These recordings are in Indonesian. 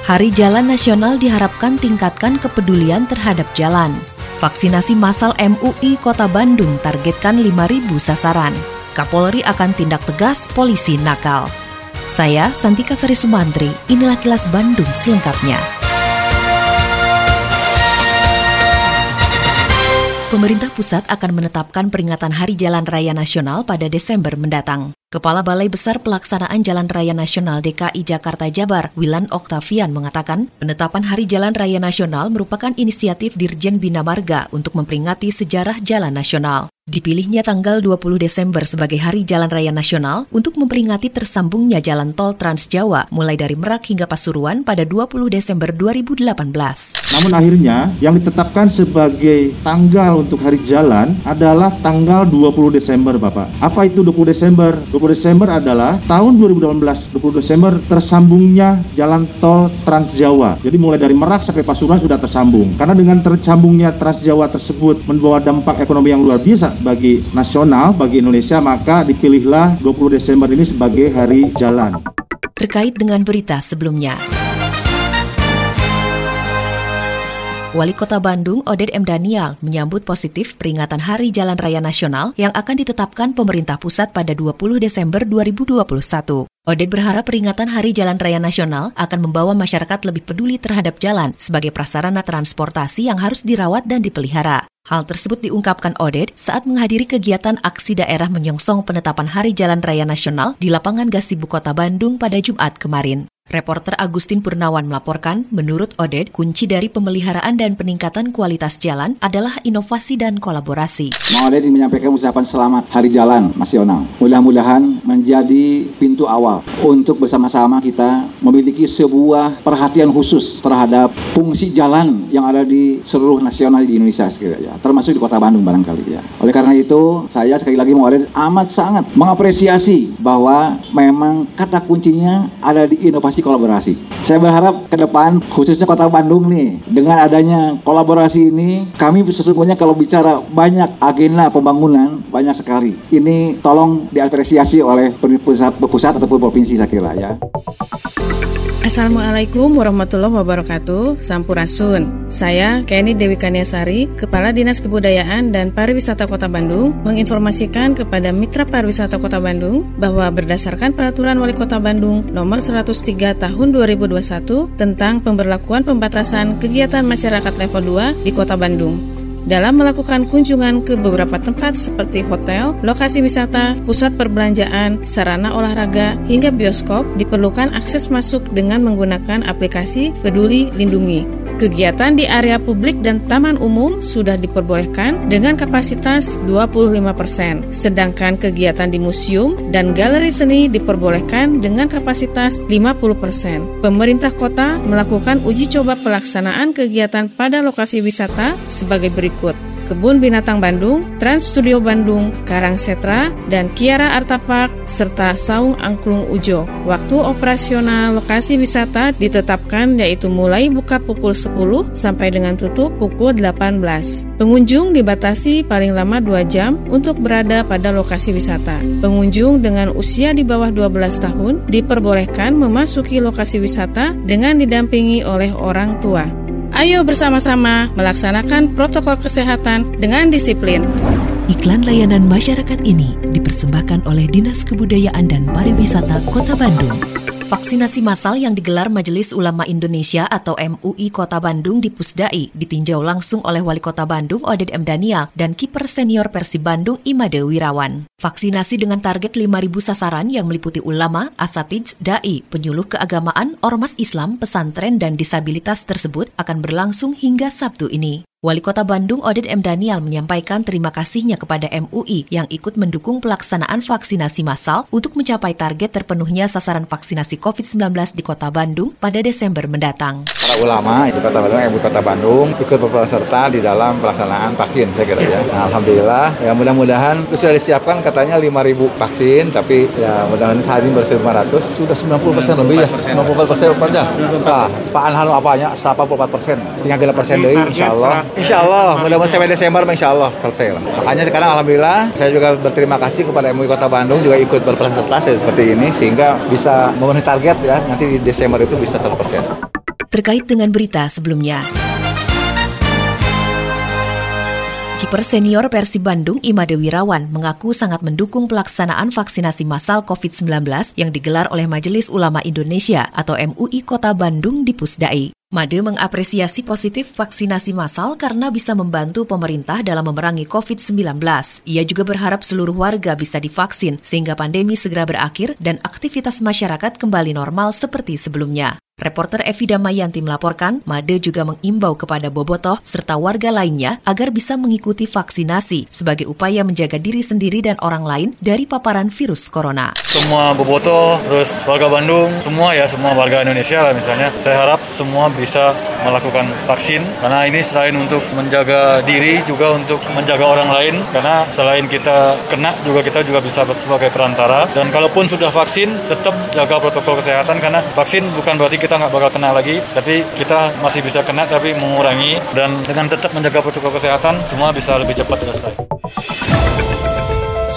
Hari Jalan Nasional diharapkan tingkatkan kepedulian terhadap jalan. Vaksinasi massal MUI Kota Bandung targetkan 5.000 sasaran. Kapolri akan tindak tegas polisi nakal. Saya Santika Sari Sumantri, inilah kilas Bandung selengkapnya. Pemerintah pusat akan menetapkan peringatan Hari Jalan Raya Nasional pada Desember mendatang. Kepala Balai Besar Pelaksanaan Jalan Raya Nasional DKI Jakarta Jabar, Wilan Oktavian mengatakan, penetapan Hari Jalan Raya Nasional merupakan inisiatif Dirjen Bina Marga untuk memperingati sejarah jalan nasional. Dipilihnya tanggal 20 Desember sebagai Hari Jalan Raya Nasional untuk memperingati tersambungnya jalan tol Trans Jawa mulai dari Merak hingga Pasuruan pada 20 Desember 2018. Namun akhirnya yang ditetapkan sebagai tanggal untuk hari jalan adalah tanggal 20 Desember Bapak. Apa itu 20 Desember? 20 Desember adalah tahun 2018, 20 Desember tersambungnya jalan tol Trans Jawa. Jadi mulai dari Merak sampai Pasuruan sudah tersambung. Karena dengan tersambungnya Trans Jawa tersebut membawa dampak ekonomi yang luar biasa bagi nasional, bagi Indonesia, maka dipilihlah 20 Desember ini sebagai hari jalan. Terkait dengan berita sebelumnya. Wali Kota Bandung, Oded M. Daniel, menyambut positif peringatan Hari Jalan Raya Nasional yang akan ditetapkan pemerintah pusat pada 20 Desember 2021. Oded berharap peringatan Hari Jalan Raya Nasional akan membawa masyarakat lebih peduli terhadap jalan sebagai prasarana transportasi yang harus dirawat dan dipelihara. Hal tersebut diungkapkan Oded saat menghadiri kegiatan aksi daerah menyongsong penetapan Hari Jalan Raya Nasional di lapangan Gasibu Kota Bandung pada Jumat kemarin. Reporter Agustin Purnawan melaporkan, menurut Oded, kunci dari pemeliharaan dan peningkatan kualitas jalan adalah inovasi dan kolaborasi. Mau Oded menyampaikan ucapan selamat Hari Jalan Nasional. Mudah-mudahan menjadi pintu awal untuk bersama-sama kita memiliki sebuah perhatian khusus terhadap fungsi jalan yang ada di seluruh nasional di Indonesia sekiranya, termasuk di Kota Bandung barangkali ya. Oleh karena itu, saya sekali lagi mau Oded amat sangat mengapresiasi bahwa memang kata kuncinya ada di inovasi kolaborasi. Saya berharap ke depan khususnya Kota Bandung nih dengan adanya kolaborasi ini kami sesungguhnya kalau bicara banyak agenda pembangunan banyak sekali. Ini tolong diapresiasi oleh pusat, pusat ataupun provinsi saya kira ya. Assalamualaikum warahmatullahi wabarakatuh. Sampurasun. Saya Kenny Dewi Kaniasari Kepala Dinas Kebudayaan dan Pariwisata Kota Bandung Menginformasikan kepada Mitra Pariwisata Kota Bandung Bahwa berdasarkan Peraturan Wali Kota Bandung Nomor 103 Tahun 2021 Tentang pemberlakuan pembatasan kegiatan masyarakat level 2 di Kota Bandung dalam melakukan kunjungan ke beberapa tempat seperti hotel, lokasi wisata, pusat perbelanjaan, sarana olahraga, hingga bioskop, diperlukan akses masuk dengan menggunakan aplikasi Peduli Lindungi. Kegiatan di area publik dan taman umum sudah diperbolehkan dengan kapasitas 25%, sedangkan kegiatan di museum dan galeri seni diperbolehkan dengan kapasitas 50%. Pemerintah kota melakukan uji coba pelaksanaan kegiatan pada lokasi wisata sebagai berikut. Kebun Binatang Bandung, Trans Studio Bandung, Karang Setra, dan Kiara Arta Park, serta Saung Angklung Ujo. Waktu operasional lokasi wisata ditetapkan yaitu mulai buka pukul 10 sampai dengan tutup pukul 18. Pengunjung dibatasi paling lama 2 jam untuk berada pada lokasi wisata. Pengunjung dengan usia di bawah 12 tahun diperbolehkan memasuki lokasi wisata dengan didampingi oleh orang tua. Ayo bersama-sama melaksanakan protokol kesehatan dengan disiplin. Iklan layanan masyarakat ini dipersembahkan oleh Dinas Kebudayaan dan Pariwisata Kota Bandung. Vaksinasi massal yang digelar Majelis Ulama Indonesia atau MUI Kota Bandung di Pusdai ditinjau langsung oleh Wali Kota Bandung Oded M. Daniel dan kiper senior Persib Bandung Imade Wirawan. Vaksinasi dengan target 5.000 sasaran yang meliputi ulama, asatij, dai, penyuluh keagamaan, ormas Islam, pesantren, dan disabilitas tersebut akan berlangsung hingga Sabtu ini. Wali Kota Bandung Oded M. Daniel menyampaikan terima kasihnya kepada MUI yang ikut mendukung pelaksanaan vaksinasi massal untuk mencapai target terpenuhnya sasaran vaksinasi COVID-19 di Kota Bandung pada Desember mendatang. Para ulama di Kota Bandung, MUI Kota Bandung ikut berperan serta di dalam pelaksanaan vaksin saya kira ya. Nah, Alhamdulillah ya mudah-mudahan itu sudah disiapkan katanya 5.000 vaksin tapi ya mudah-mudahan saat ini baru 500 sudah 90 persen lebih ya 94 persen. Nah, Pak Anhan apanya 84 persen tinggal 3 persen deh insya Allah Insya Allah, mudah-mudahan sampai Desember Insya Allah selesai lah. Makanya sekarang Alhamdulillah saya juga berterima kasih kepada MUI Kota Bandung juga ikut berperan serta seperti ini sehingga bisa memenuhi target ya nanti di Desember itu bisa 100%. Terkait dengan berita sebelumnya, Kiper senior Persib Bandung Imade Wirawan mengaku sangat mendukung pelaksanaan vaksinasi massal COVID-19 yang digelar oleh Majelis Ulama Indonesia atau MUI Kota Bandung di Pusdai. Made mengapresiasi positif vaksinasi massal karena bisa membantu pemerintah dalam memerangi COVID-19. Ia juga berharap seluruh warga bisa divaksin sehingga pandemi segera berakhir dan aktivitas masyarakat kembali normal seperti sebelumnya. Reporter Evi Damayanti melaporkan, Made juga mengimbau kepada Bobotoh serta warga lainnya agar bisa mengikuti vaksinasi sebagai upaya menjaga diri sendiri dan orang lain dari paparan virus corona. Semua Bobotoh, terus warga Bandung, semua ya, semua warga Indonesia lah misalnya, saya harap semua bisa melakukan vaksin. Karena ini selain untuk menjaga diri juga untuk menjaga orang lain. Karena selain kita kena juga kita juga bisa sebagai perantara. Dan kalaupun sudah vaksin tetap jaga protokol kesehatan. Karena vaksin bukan berarti kita nggak bakal kena lagi tapi kita masih bisa kena tapi mengurangi dan dengan tetap menjaga protokol kesehatan semua bisa lebih cepat selesai.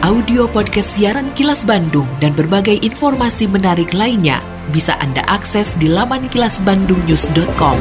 audio podcast siaran Kilas Bandung dan berbagai informasi menarik lainnya bisa Anda akses di laman kilasbandungnews.com.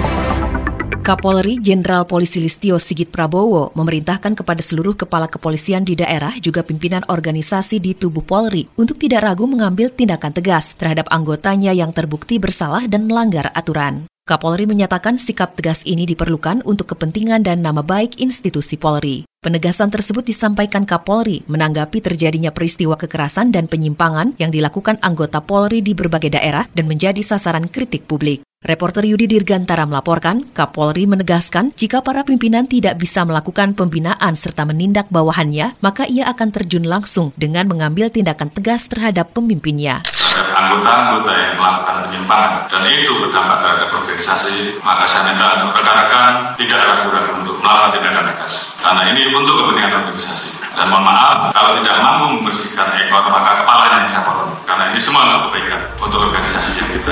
Kapolri Jenderal Polisi Listio Sigit Prabowo memerintahkan kepada seluruh kepala kepolisian di daerah juga pimpinan organisasi di tubuh Polri untuk tidak ragu mengambil tindakan tegas terhadap anggotanya yang terbukti bersalah dan melanggar aturan. Kapolri menyatakan sikap tegas ini diperlukan untuk kepentingan dan nama baik institusi Polri. Penegasan tersebut disampaikan Kapolri menanggapi terjadinya peristiwa kekerasan dan penyimpangan yang dilakukan anggota Polri di berbagai daerah dan menjadi sasaran kritik publik. Reporter Yudi Dirgantara melaporkan, Kapolri menegaskan jika para pimpinan tidak bisa melakukan pembinaan serta menindak bawahannya, maka ia akan terjun langsung dengan mengambil tindakan tegas terhadap pemimpinnya. Terhadap anggota-anggota yang melakukan penyimpangan dan itu berdampak terhadap organisasi, maka saya minta untuk rekan-rekan tidak ragu-ragu untuk melakukan tindakan tegas. Karena ini untuk kepentingan organisasi. Dan mohon maaf, kalau tidak mampu membersihkan ekor, maka kepala yang capot. Karena ini semua untuk kebaikan, untuk organisasi yang kita